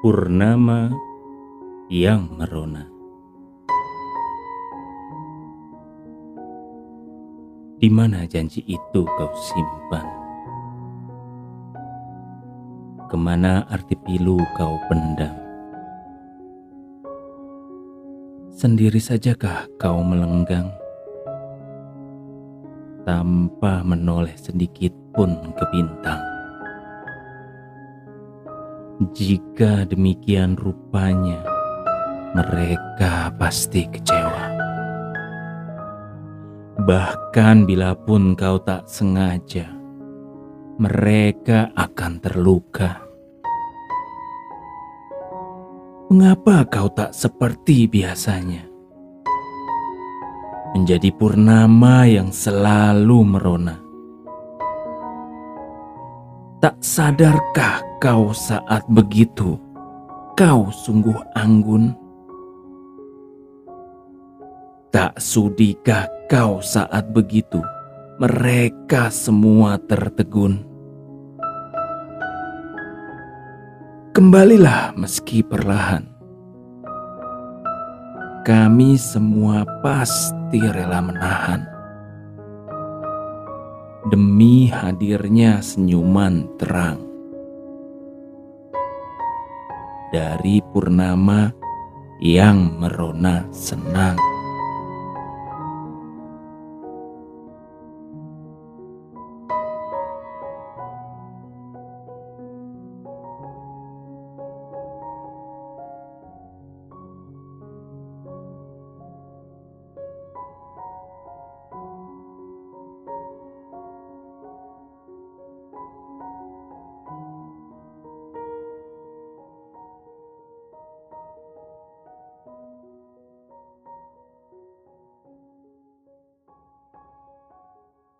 Purnama yang merona. Di mana janji itu kau simpan? Ke mana arti pilu kau pendam? Sendiri sajakah kau melenggang? Tanpa menoleh sedikit pun ke bintang. Jika demikian rupanya, mereka pasti kecewa. Bahkan bila pun kau tak sengaja, mereka akan terluka. Mengapa kau tak seperti biasanya? Menjadi purnama yang selalu merona. Tak sadarkah kau saat begitu? Kau sungguh anggun. Tak sudikah kau saat begitu? Mereka semua tertegun. Kembalilah meski perlahan. Kami semua pasti rela menahan demi hadirnya senyuman terang dari purnama yang merona senang.